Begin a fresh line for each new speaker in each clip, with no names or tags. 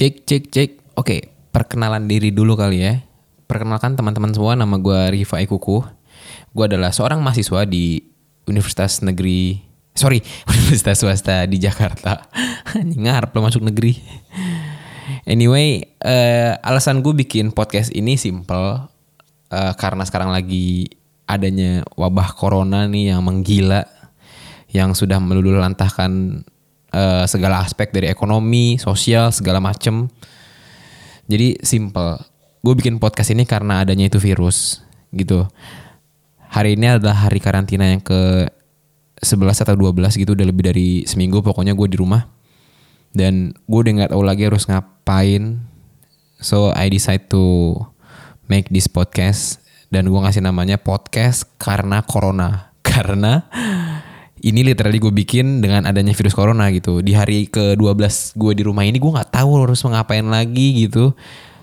Cek, cek, cek. Oke, perkenalan diri dulu kali ya. Perkenalkan teman-teman semua, nama gue Riva Ikuku. Gue adalah seorang mahasiswa di Universitas Negeri, sorry, Universitas Swasta di Jakarta. Ngarep lo masuk negeri. Anyway, eh, alasan gue bikin podcast ini simple. eh, karena sekarang lagi adanya wabah corona nih yang menggila. Yang sudah meluluh lantahkan eh, segala aspek dari ekonomi, sosial, segala macem. Jadi simple. Gue bikin podcast ini karena adanya itu virus gitu. Hari ini adalah hari karantina yang ke 11 atau 12 gitu udah lebih dari seminggu pokoknya gue di rumah. Dan gue udah nggak tahu lagi harus ngapain. So I decide to make this podcast dan gue ngasih namanya podcast karena corona. Karena ini literally gue bikin dengan adanya virus corona gitu. Di hari ke-12 gue di rumah ini gue nggak tahu harus ngapain lagi gitu.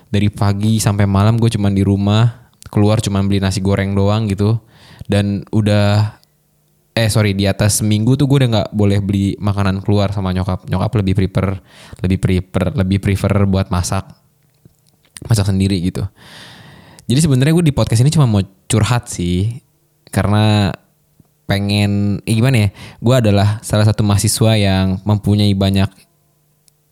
Dari pagi sampai malam gue cuman di rumah, keluar cuman beli nasi goreng doang gitu. Dan udah eh sorry di atas seminggu tuh gue udah nggak boleh beli makanan keluar sama nyokap. Nyokap lebih prefer lebih prefer lebih prefer buat masak masak sendiri gitu. Jadi sebenarnya gue di podcast ini cuma mau curhat sih karena pengen eh gimana ya gue adalah salah satu mahasiswa yang mempunyai banyak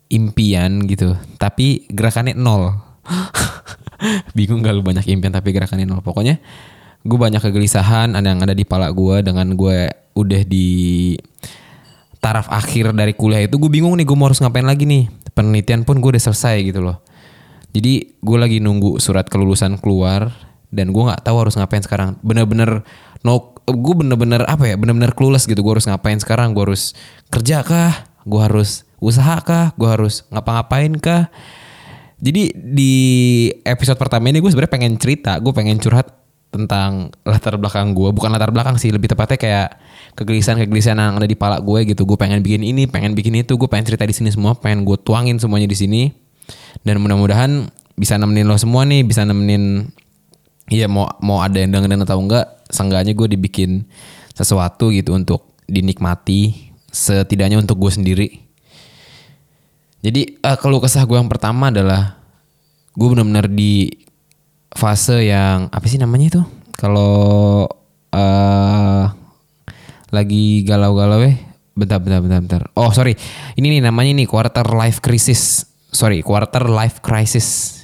impian gitu tapi gerakannya nol. Bingung gak lu banyak impian tapi gerakannya nol. Pokoknya gue banyak kegelisahan ada yang ada di pala gue dengan gue udah di taraf akhir dari kuliah itu gue bingung nih gue mau harus ngapain lagi nih. Penelitian pun gue udah selesai gitu loh. Jadi gue lagi nunggu surat kelulusan keluar dan gue nggak tahu harus ngapain sekarang. Bener-bener no gue bener-bener apa ya bener-bener clueless gitu. Gue harus ngapain sekarang? Gue harus kerja kah? Gue harus usaha kah? Gue harus ngapa-ngapain kah? Jadi di episode pertama ini gue sebenarnya pengen cerita. Gue pengen curhat tentang latar belakang gue bukan latar belakang sih lebih tepatnya kayak kegelisahan-kegelisahan yang ada di pala gue gitu. Gue pengen bikin ini pengen bikin itu. Gue pengen cerita di sini semua pengen gue tuangin semuanya di sini. Dan mudah-mudahan bisa nemenin lo semua nih bisa nemenin Iya mau mau ada yang dengerin atau enggak, seenggaknya gue dibikin sesuatu gitu untuk dinikmati, setidaknya untuk gue sendiri. Jadi uh, kalau kesah gue yang pertama adalah gue benar-benar di fase yang apa sih namanya itu? Kalau uh, lagi galau-galau eh, bentar, bentar, bentar, bentar. Oh sorry, ini nih namanya nih quarter life crisis. Sorry, quarter life crisis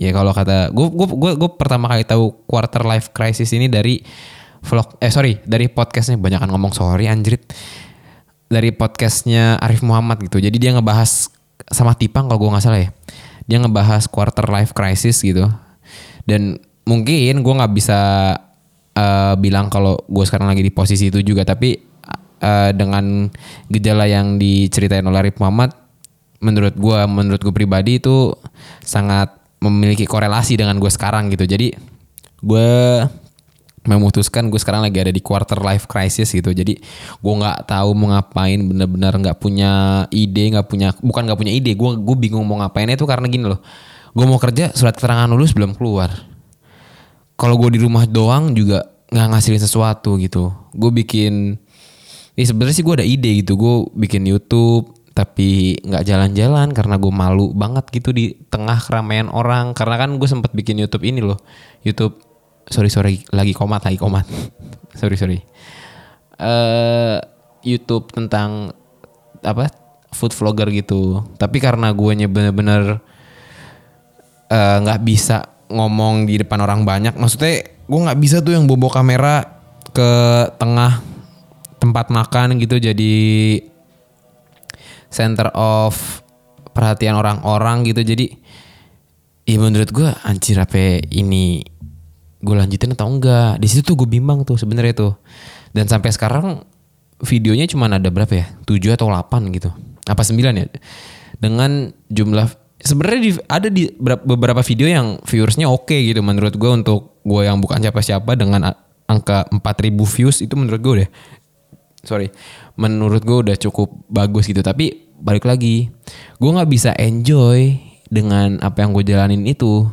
ya kalau kata gue gue gue pertama kali tahu quarter life crisis ini dari vlog eh sorry dari podcastnya. Banyak kan ngomong sorry anjrit. Dari podcastnya Arif Muhammad gitu. Jadi dia ngebahas sama Tipang kalau gue nggak salah ya. Dia ngebahas quarter life crisis gitu. Dan mungkin gue nggak bisa uh, bilang kalau gue sekarang lagi di posisi itu juga. Tapi uh, dengan gejala yang diceritain oleh Arif Muhammad menurut gue menurut gue pribadi itu sangat memiliki korelasi dengan gue sekarang gitu. Jadi gue memutuskan gue sekarang lagi ada di quarter life crisis gitu. Jadi gue nggak tahu mau ngapain, bener-bener nggak punya ide, nggak punya bukan nggak punya ide. Gue gue bingung mau ngapain itu karena gini loh. Gue mau kerja surat keterangan lulus belum keluar. Kalau gue di rumah doang juga nggak ngasilin sesuatu gitu. Gue bikin, ya sebenarnya sih gue ada ide gitu. Gue bikin YouTube, tapi nggak jalan-jalan karena gue malu banget gitu di tengah keramaian orang. Karena kan gue sempat bikin YouTube ini loh. YouTube sorry sorry lagi komat lagi komat. Sorry sorry. Uh, YouTube tentang apa food vlogger gitu. Tapi karena gue bener-bener nggak uh, bisa ngomong di depan orang banyak maksudnya gue nggak bisa tuh yang bobo kamera ke tengah tempat makan gitu. Jadi center of perhatian orang-orang gitu. Jadi ya menurut gue anjir apa ini gue lanjutin atau enggak? Di situ tuh gue bimbang tuh sebenarnya tuh. Dan sampai sekarang videonya cuma ada berapa ya? 7 atau 8 gitu. Apa 9 ya? Dengan jumlah sebenarnya di, ada di beberapa video yang viewersnya oke okay gitu. Menurut gue untuk gue yang bukan siapa-siapa dengan angka 4000 views itu menurut gue deh sorry menurut gue udah cukup bagus gitu. Tapi balik lagi gue nggak bisa enjoy dengan apa yang gue jalanin itu.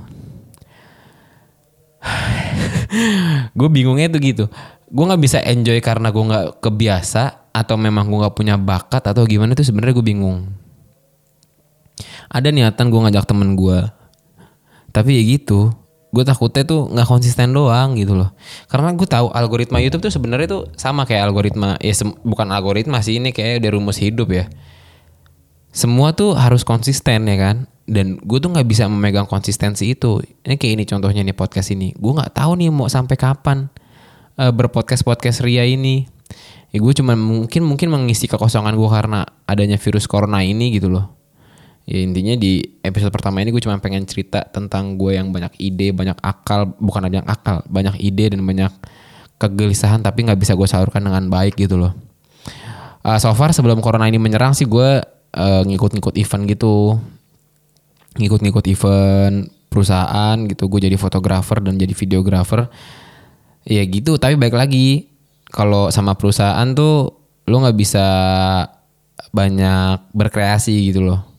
Gue bingungnya tuh gitu. Gue nggak bisa enjoy karena gue nggak kebiasa atau memang gue nggak punya bakat atau gimana tuh sebenarnya gue bingung. Ada niatan gue ngajak temen gue tapi ya gitu gue takutnya tuh nggak konsisten doang gitu loh. Karena gue tahu algoritma YouTube tuh sebenarnya tuh sama kayak algoritma ya bukan algoritma sih ini kayak udah rumus hidup ya. Semua tuh harus konsisten ya kan? Dan gue tuh nggak bisa memegang konsistensi itu. Ini kayak ini contohnya nih podcast ini. Gue nggak tahu nih mau sampai kapan uh, berpodcast podcast ria ini. Ya gue cuma mungkin mungkin mengisi kekosongan gue karena adanya virus corona ini gitu loh ya intinya di episode pertama ini gue cuma pengen cerita tentang gue yang banyak ide banyak akal bukan aja akal banyak ide dan banyak kegelisahan tapi nggak bisa gue salurkan dengan baik gitu loh. Uh, so far sebelum corona ini menyerang sih gue eh, ngikut-ngikut event gitu. Ngikut-ngikut event perusahaan gitu gue jadi fotografer dan jadi videografer ya gitu tapi baik lagi. Kalau sama perusahaan tuh lo nggak bisa banyak berkreasi gitu loh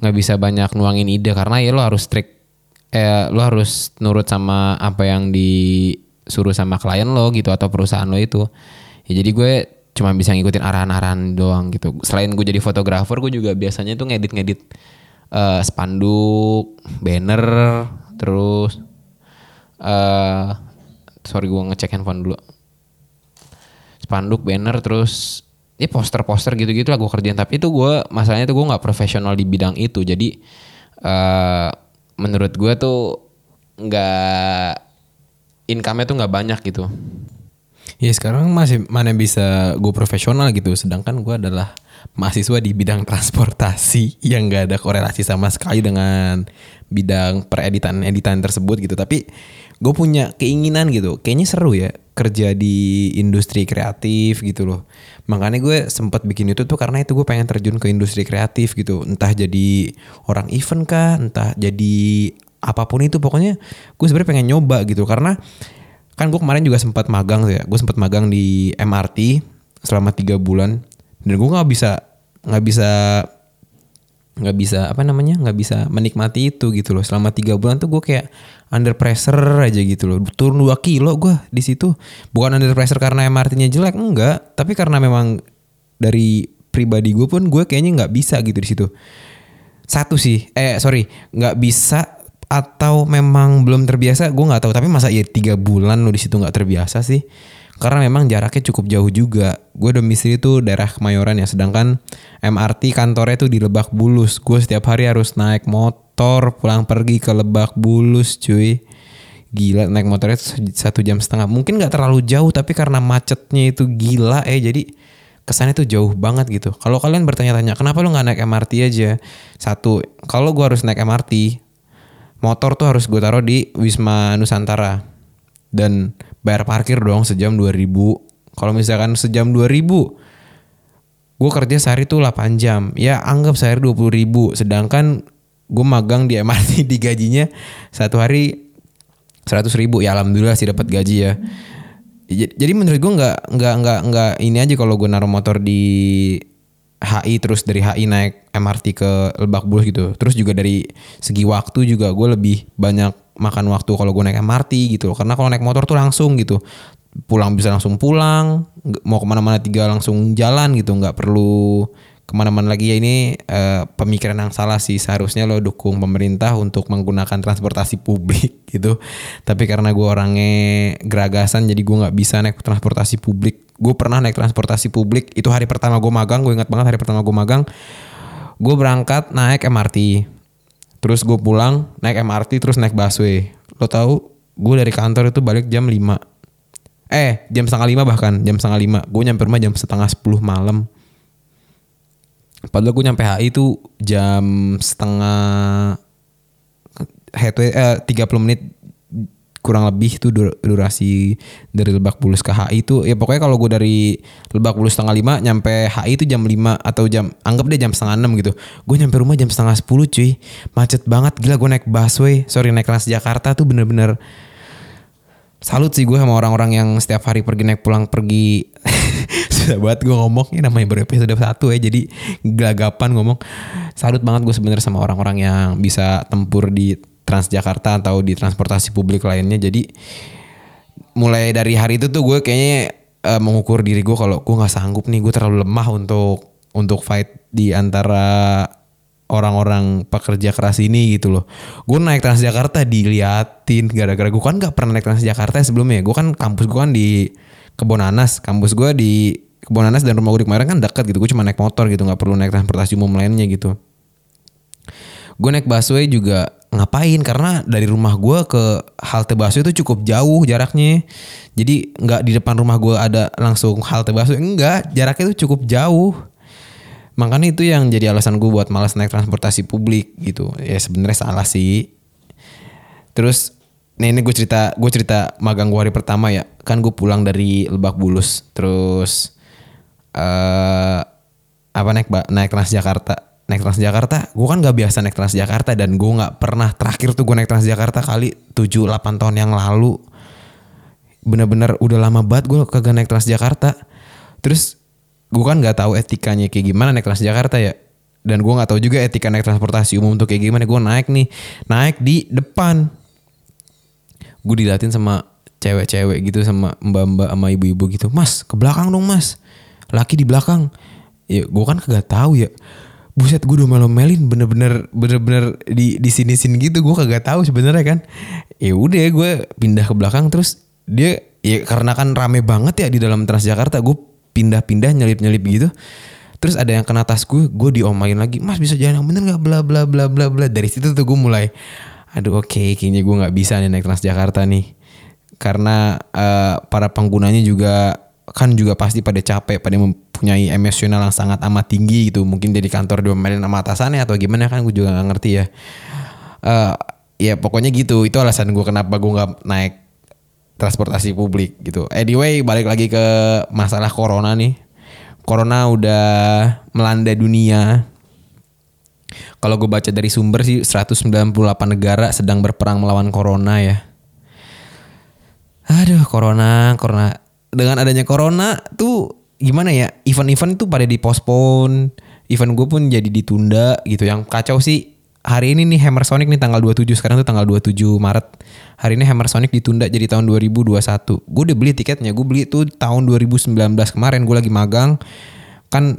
nggak bisa banyak nuangin ide karena ya lo harus strict eh lo harus nurut sama apa yang disuruh sama klien lo gitu atau perusahaan lo itu ya jadi gue cuma bisa ngikutin arahan-arahan doang gitu. Selain gue jadi fotografer, gue juga biasanya tuh ngedit-ngedit uh, spanduk, banner, terus uh, sorry gue ngecek handphone dulu. Spanduk, banner, terus ya poster-poster gitu-gitu lah gue kerjain. Tapi itu gue masalahnya tuh gue nggak profesional di bidang itu. Jadi uh, menurut gue tuh nggak income-nya tuh nggak banyak gitu.
Ya sekarang masih mana bisa gue profesional gitu, sedangkan gue adalah mahasiswa di bidang transportasi yang gak ada korelasi sama sekali dengan bidang pereditan-editan tersebut gitu. Tapi gue punya keinginan gitu, kayaknya seru ya kerja di industri kreatif gitu loh. Makanya gue sempat bikin itu tuh karena itu gue pengen terjun ke industri kreatif gitu. Entah jadi orang event kah, entah jadi apa pun itu. Pokoknya gue sebenarnya pengen nyoba gitu. Karena kan gue kemarin juga sempat magang ya. Gue sempat magang di MRT selama tiga bulan. Dan gue nggak bisa nggak bisa nggak bisa apa namanya nggak bisa menikmati itu gitu loh. Selama tiga bulan tuh gue kayak under pressure aja gitu loh. Turun dua kilo gue di situ. Bukan under pressure karena MRT-nya jelek enggak. Tapi karena memang dari pribadi gue pun gue kayaknya nggak bisa gitu di situ. Satu sih eh sorry nggak bisa atau memang belum terbiasa gue nggak tahu. Tapi masa ya tiga bulan lo di situ nggak terbiasa sih? Karena memang jaraknya cukup jauh juga. Gue domisili itu daerah Kemayoran ya sedangkan MRT kantornya tuh di Lebak Bulus. Gue setiap hari harus naik motor pulang pergi ke Lebak Bulus cuy. Gila naik motornya satu jam setengah. Mungkin nggak terlalu jauh tapi karena macetnya itu gila eh jadi kesannya tuh jauh banget gitu. Kalau kalian bertanya-tanya kenapa lu nggak naik MRT aja? Satu kalau gue harus naik MRT motor tuh harus gue taruh di Wisma Nusantara dan bayar parkir dong sejam 2000 kalau misalkan sejam 2000 gue kerja sehari tuh 8 jam. Ya anggap sehari 20 ribu. Sedangkan gue magang di MRT di gajinya satu hari 100 ribu ya alhamdulillah sih dapat gaji ya jadi menurut gue nggak nggak nggak nggak ini aja kalau gue naruh motor di HI terus dari HI naik MRT ke Lebak Bulus gitu. Terus juga dari segi waktu juga gue lebih banyak makan waktu kalau gue naik MRT gitu. Karena kalau naik motor tuh langsung gitu. Pulang bisa langsung pulang, mau ke mana-mana tiga langsung jalan gitu. Nggak perlu ke mana-mana lagi ya. Ini uh, pemikiran yang salah sih. Seharusnya lo dukung pemerintah untuk menggunakan transportasi publik gitu. Tapi karena gue orangnya geragasan jadi gue nggak bisa naik transportasi publik. Gue pernah naik transportasi publik itu hari pertama gue magang. Gue ingat banget hari pertama gue magang. Gue berangkat naik MRT terus gue pulang naik MRT terus naik busway. Lo tau gue dari kantor itu balik jam 5 eh jam setengah lima bahkan jam setengah lima. Gue nyampe rumah jam setengah sepuluh malam Padahal gue nyampe HI itu jam setengah headway eh, 30 menit kurang lebih itu durasi dari Lebak Bulus ke HI itu ya pokoknya kalau gue dari Lebak Bulus setengah lima nyampe HI itu jam 5 atau jam anggap deh jam setengah enam gitu. Gue nyampe rumah jam setengah sepuluh cuy. Macet banget. Gila gue naik busway. Sorry naik kelas Jakarta tuh bener-bener salut sih gue sama orang-orang yang setiap hari pergi naik pulang pergi susah banget gue ngomong ini namanya baru episode satu ya jadi gelagapan ngomong salut banget gue sebenarnya sama orang-orang yang bisa tempur di Transjakarta atau di transportasi publik lainnya jadi mulai dari hari itu tuh gue kayaknya uh, mengukur diri gue kalau gue nggak sanggup nih gue terlalu lemah untuk untuk fight di antara orang-orang pekerja keras ini gitu loh. Gue naik Transjakarta diliatin gara-gara gue kan nggak pernah naik Transjakarta sebelumnya. Gue kan kampus gue kan di Kebonanas, kampus gue di Kebonanas dan rumah gue di kemarin kan dekat gitu. Gue cuma naik motor gitu, nggak perlu naik transportasi umum lainnya gitu. Gue naik busway juga ngapain? Karena dari rumah gue ke halte busway itu cukup jauh jaraknya. Jadi nggak di depan rumah gue ada langsung halte busway, enggak, jaraknya itu cukup jauh. Makanya itu yang jadi alasan gue buat malas naik transportasi publik gitu. Ya sebenarnya salah sih. Terus nah ini gue cerita gue cerita magang gue hari pertama ya. Kan gue pulang dari Lebak Bulus. Terus uh, apa naik naik Transjakarta. Naik Transjakarta gue kan gak biasa naik Transjakarta dan gue nggak pernah terakhir tuh gue naik Transjakarta kali 7-8 tahun yang lalu. Bener-bener udah lama banget gue kagak naik Transjakarta. Terus gue kan nggak tahu etikanya kayak gimana naik Transjakarta ya. Dan gue nggak tahu juga etika naik transportasi umum tuh kayak gimana. Gue naik nih naik di depan. Gue dilatin sama cewek-cewek gitu sama mbak-mbak sama ibu-ibu gitu. Mas ke belakang dong mas laki di belakang. Ya gue kan kagak tahu ya. Buset gue udah melin bener-bener bener-bener di di sini sini gitu gue kagak tahu sebenarnya kan. Ya udah gue pindah ke belakang terus dia ya karena kan rame banget ya di dalam Transjakarta gue pindah-pindah nyelip-nyelip gitu. Terus ada yang kena tas gue gue diomain lagi mas bisa jalan yang bener nggak? Bla bla bla bla bla. Dari situ tuh gue mulai aduh oke okay, kayaknya gue nggak bisa nih naik Transjakarta nih. Karena uh, para penggunanya juga kan juga pasti pada capek pada mempunyai emosional yang sangat amat tinggi gitu mungkin jadi kantor diomelin sama atasannya atau gimana kan gue juga nggak ngerti ya uh, ya pokoknya gitu itu alasan gue kenapa gue nggak naik transportasi publik gitu. Anyway, balik lagi ke masalah corona nih. Corona udah melanda dunia. Kalau gue baca dari sumber sih 198 negara sedang berperang melawan corona ya. Aduh, corona, corona. Dengan adanya corona tuh gimana ya? Event-event tuh pada dipospon. Event gue pun jadi ditunda gitu. Yang kacau sih hari ini nih Hammer Sonic nih tanggal 27 sekarang tuh tanggal 27 Maret. Hari ini Hammer Sonic ditunda jadi tahun 2021. Gue udah beli tiketnya, gue beli tuh tahun 2019 kemarin gue lagi magang. Kan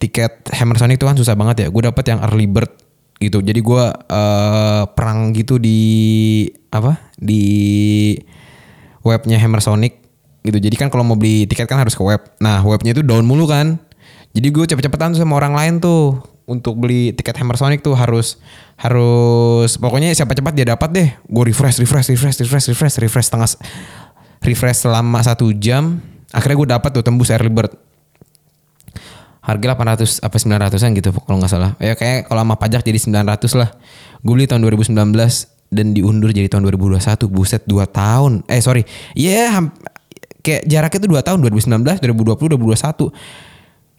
tiket Hammer Sonic tuh kan susah banget ya. Gue dapet yang early bird gitu. Jadi gue uh, perang gitu di apa? Di webnya Hammer Sonic gitu. Jadi kan kalau mau beli tiket kan harus ke web. Nah, webnya itu down mulu kan. Jadi gue cepet-cepetan sama orang lain tuh untuk beli tiket Hammer Sonic tuh harus harus pokoknya siapa cepat dia dapat deh. Gue refresh, refresh, refresh, refresh, refresh, refresh setengah refresh selama satu jam. Akhirnya gue dapat tuh tembus early bird. Harga 800 apa 900an gitu kalau nggak salah. Ya kayak kalau sama pajak jadi 900 lah. Gue beli tahun 2019 dan diundur jadi tahun 2021. Buset 2 tahun. Eh sorry. Iya yeah, kayak jaraknya tuh 2 tahun 2019, 2020, 2021.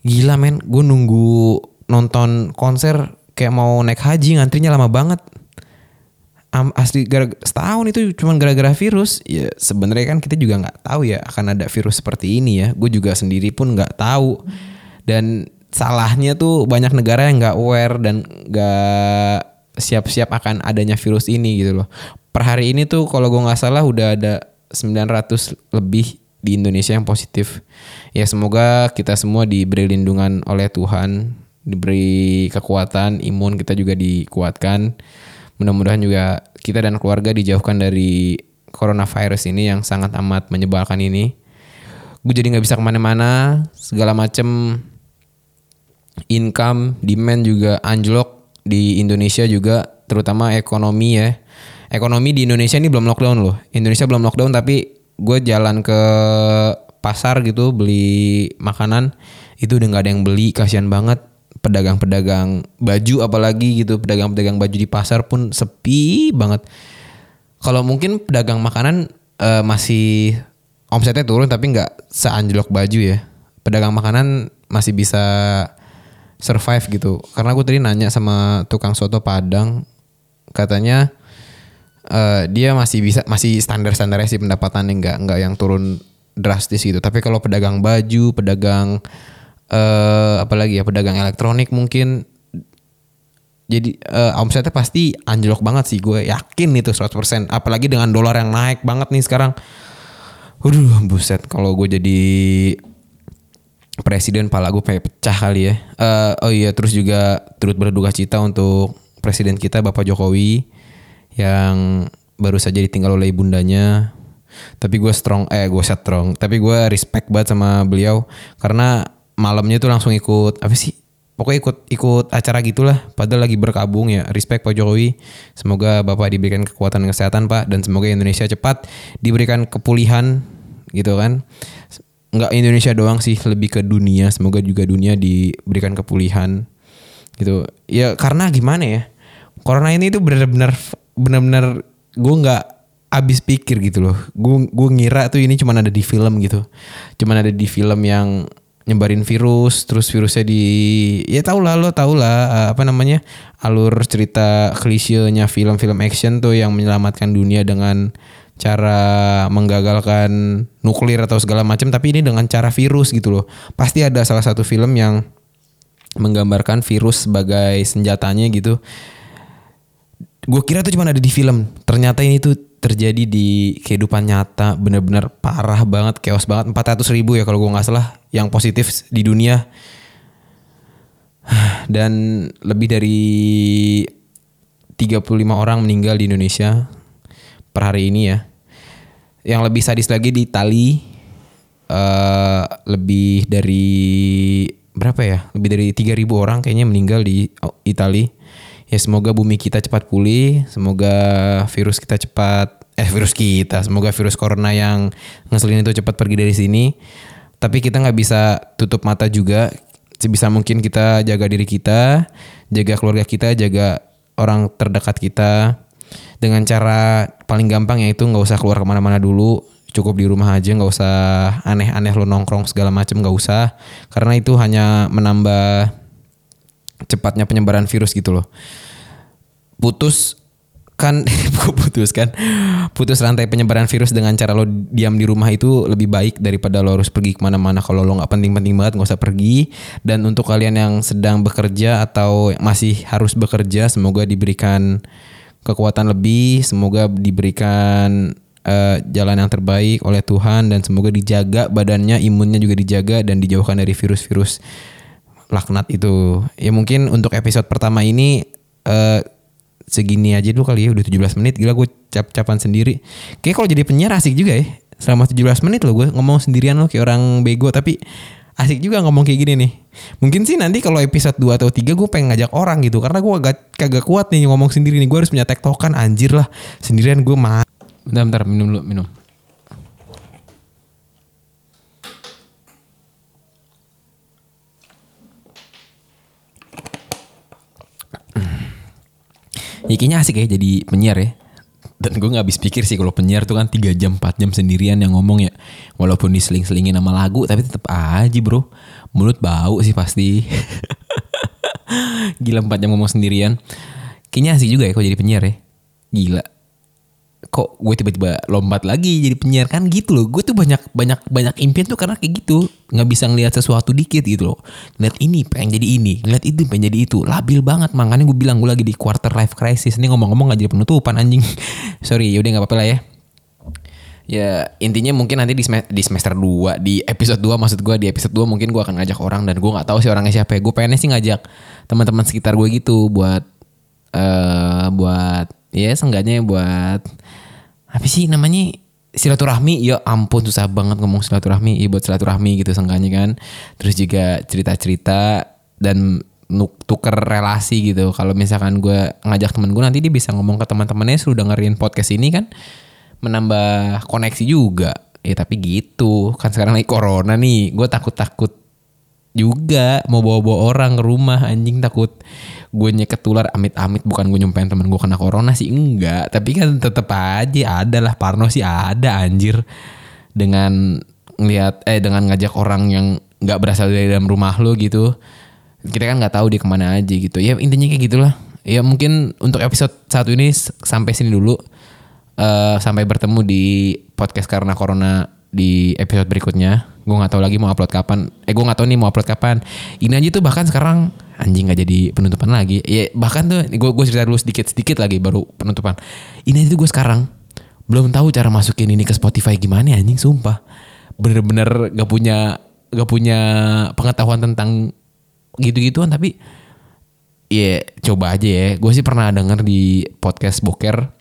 Gila men, gue nunggu nonton konser kayak mau naik haji ngantrinya lama banget. Um, asli gara setahun itu cuma gara-gara virus. Ya sebenarnya kan kita juga nggak tahu ya akan ada virus seperti ini ya. Gue juga sendiri pun nggak tahu. Dan salahnya tuh banyak negara yang nggak aware dan nggak siap-siap akan adanya virus ini gitu loh. Per hari ini tuh kalau gue nggak salah udah ada 900 lebih di Indonesia yang positif ya semoga kita semua diberi lindungan oleh Tuhan diberi kekuatan, imun kita juga dikuatkan. Mudah-mudahan juga kita dan keluarga dijauhkan dari coronavirus ini yang sangat amat menyebalkan ini. Gue jadi nggak bisa ke mana-mana, segala macem income, demand juga anjlok di Indonesia juga, terutama ekonomi ya. Ekonomi di Indonesia ini belum lockdown loh. Indonesia belum lockdown tapi gue jalan ke pasar gitu beli makanan itu udah nggak ada yang beli kasihan banget. Pedagang-pedagang baju apalagi gitu pedagang-pedagang baju di pasar pun sepi banget. Kalau mungkin pedagang makanan uh, masih omsetnya turun tapi nggak seanjlok baju ya. Pedagang makanan masih bisa survive gitu. Karena aku tadi nanya sama tukang soto padang katanya uh, dia masih bisa masih standar standarnya sih pendapatannya nggak nggak yang turun drastis gitu. Tapi kalau pedagang baju pedagang uh, apalagi ya pedagang elektronik mungkin jadi uh, omsetnya pasti anjlok banget sih gue yakin itu 100% apalagi dengan dolar yang naik banget nih sekarang. Waduh buset kalau gue jadi
presiden pala gue pengen pecah kali ya. Eh, oh iya terus juga turut berduka cita untuk presiden kita Bapak Jokowi yang baru saja ditinggal oleh ibundanya. Tapi gue strong, eh gue strong. Tapi gue respect banget sama beliau karena malamnya tuh langsung ikut apa sih? Pokoknya ikut ikut acara gitulah. Padahal lagi berkabung ya. Respect Pak Jokowi. Semoga Bapak diberikan kekuatan kesehatan Pak dan semoga Indonesia cepat diberikan kepulihan gitu kan nggak Indonesia doang sih lebih ke dunia semoga juga dunia diberikan kepulihan gitu ya karena gimana ya corona ini tuh benar-benar benar-benar gue nggak abis pikir gitu loh. Gue gue ngira tuh ini cuma ada di film gitu. Cuma ada di film yang nyebarin virus terus virusnya di ya tau lah lo tau lah eh, apa namanya alur cerita klisenya film-film action tuh yang menyelamatkan dunia dengan cara menggagalkan nuklir atau segala macam tapi ini dengan cara virus gitu loh. Pasti ada salah satu film yang menggambarkan virus sebagai senjatanya gitu gue kira tuh cuma ada di film ternyata ini tuh terjadi di kehidupan nyata bener-bener parah banget chaos banget 400 ribu ya kalau gue nggak salah yang positif di dunia dan lebih dari 35 orang meninggal di Indonesia per hari ini ya yang lebih sadis lagi di Itali uh, lebih dari berapa ya? Lebih dari 3000 orang kayaknya meninggal di Itali. Ya semoga bumi kita cepat pulih, semoga virus kita cepat eh virus kita, semoga virus corona yang ngeselin itu cepat pergi dari sini. Tapi kita nggak bisa tutup mata juga. Sebisa mungkin kita jaga diri kita, jaga keluarga kita, jaga orang terdekat kita dengan cara paling gampang yaitu nggak usah keluar ke mana-mana dulu cukup di rumah aja nggak usah aneh-aneh lo nongkrong segala macam nggak usah karena itu hanya menambah cepatnya penyebaran virus gitu loh. Putus kan putus kan? Putus rantai penyebaran virus dengan cara lo diam di rumah itu lebih baik daripada lo harus pergi ke mana-mana. Kalau lo nggak penting-penting banget nggak usah pergi. Dan untuk kalian yang sedang bekerja atau masih harus bekerja semoga diberikan kekuatan lebih, semoga diberikan uh, jalan yang terbaik oleh Tuhan. Dan semoga dijaga badannya, imunnya juga dijaga dan dijauhkan dari virus-virus laknat itu. Ya mungkin untuk episode pertama ini uh, segini aja dulu kali ya udah 17 menit gila gue cap-capan sendiri. Kayak kalau jadi penyiar asik juga ya. Selama 17 menit loh gue ngomong sendirian loh kayak orang bego tapi asik juga ngomong kayak gini nih. Mungkin sih nanti kalau episode 2 atau 3 gue pengen ngajak orang gitu. Karena gue agak kagak kuat nih ngomong sendiri nih. Gue harus punya tektokan anjir lah. Sendirian gue mah.
Bentar, bentar. Minum dulu, minum.
Ya kayaknya asik ya jadi penyiar ya. Dan gue nggak habis pikir sih kalau penyiar tuh kan 3 jam 4 jam sendirian yang ngomong ya. Walaupun diseling-selingin sama lagu tapi tetap aja bro. Mulut bau sih pasti. Gila 4 jam ngomong sendirian. Kayaknya asik juga ya kalau jadi penyiar ya. Gila kok gue tiba-tiba lompat lagi jadi penyiar? Kan gitu loh. Gue tuh banyak banyak banyak impian tuh karena kayak gitu. Nggak bisa ngelihat sesuatu dikit gitu loh. Ngeliat ini pengen jadi ini ngeliat itu pengen jadi itu. Labil banget. Makanya gue bilang gue lagi di quarter life crisis. Ini ngomong-ngomong gak jadi penutupan anjing. Sorry yaudah nggak apa-apa lah ya. Ya intinya mungkin nanti di, di semester 2 di episode 2 maksud gue di episode 2 mungkin gue akan ngajak orang dan gue nggak tahu sih orangnya siapa ya. Gue pengennya sih ngajak teman-teman sekitar gue gitu buat uh, buat ya seenggaknya buat apa sih namanya silaturahmi. Ya ampun susah banget ngomong silaturahmi. Ya buat silaturahmi gitu seenggaknya kan. Terus juga cerita-cerita dan tuker relasi gitu. Kalau misalkan gue ngajak temen gue nanti dia bisa ngomong ke teman-temannya sudah dengerin podcast ini kan menambah koneksi juga. Ya tapi gitu. Kan sekarang lagi corona nih. Gue takut-takut juga mau bawa-bawa orang ke rumah anjing takut gue ketular amit-amit bukan gue nyumpain temen gue kena corona sih enggak. Tapi kan tetep aja ada lah Parno sih ada anjir. Dengan ngeliat eh dengan ngajak orang yang nggak berasal dari dalam rumah lo gitu kita kan nggak tahu dia ke mana aja gitu. Ya intinya kayak gitulah. Ya mungkin untuk episode satu ini sampai sini dulu. Uh, sampai bertemu di podcast karena corona di episode berikutnya gue nggak tahu lagi mau upload kapan. Eh gue nggak tahu nih mau upload kapan. Ini aja tuh bahkan sekarang anjing nggak jadi penutupan lagi. Ya bahkan tuh gue gue cerita dulu sedikit sedikit lagi baru penutupan. Ini aja tuh gue sekarang belum tahu cara masukin ini ke Spotify gimana anjing sumpah. Bener-bener gak punya
gak punya pengetahuan tentang gitu-gituan tapi ya coba aja ya. Gue sih pernah denger di podcast Boker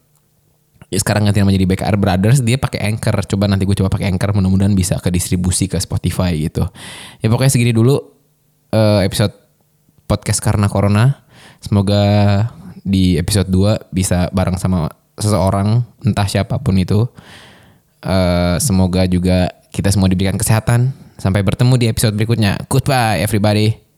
ya sekarang ganti nama jadi BKR Brothers dia pakai Anchor. Coba nanti gue coba pakai Anchor mudah-mudahan bisa ke distribusi ke Spotify gitu. Ya pokoknya segini dulu eh, episode podcast karena corona. Semoga di episode 2 bisa bareng sama seseorang entah siapa pun itu. Eh, semoga juga kita semua diberikan kesehatan. Sampai bertemu di episode berikutnya. Goodbye everybody